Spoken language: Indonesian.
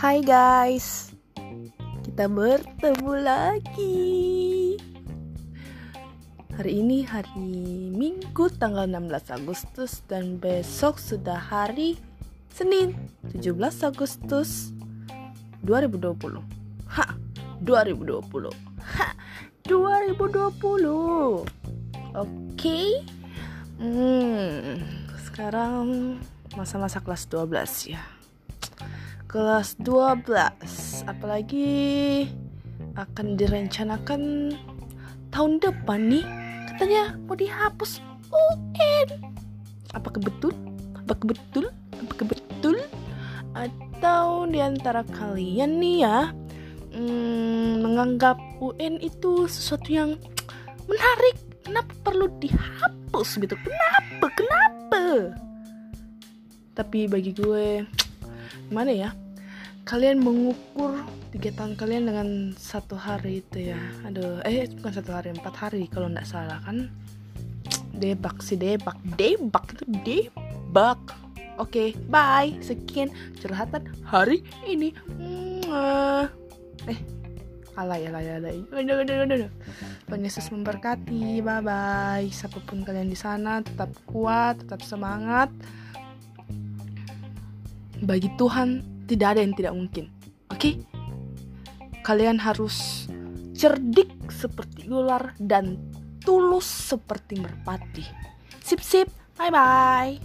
Hai guys, kita bertemu lagi. Hari ini hari Minggu tanggal 16 Agustus dan besok sudah hari Senin 17 Agustus 2020. Ha, 2020. Ha, 2020. Oke. Okay? Hmm, sekarang masa-masa kelas 12 ya. Kelas 12, apalagi akan direncanakan tahun depan nih. Katanya mau dihapus UN. Apakah betul? Apakah betul? Apakah betul? Atau di antara kalian nih ya hmm, menganggap UN itu sesuatu yang menarik kenapa perlu dihapus gitu kenapa kenapa tapi bagi gue gimana ya? Kalian mengukur tiga tahun kalian dengan satu hari itu ya. Aduh eh bukan satu hari empat hari kalau nggak salah kan? Debak sih debak. Debak itu debak. Oke okay, bye. Sekian curhatan hari ini. Eh alay alay alay Tuhan Yesus memberkati. Bye bye siapa pun kalian di sana tetap kuat tetap semangat bagi Tuhan tidak ada yang tidak mungkin. Oke? Okay? Kalian harus cerdik seperti ular dan tulus seperti merpati. Sip sip. Bye bye.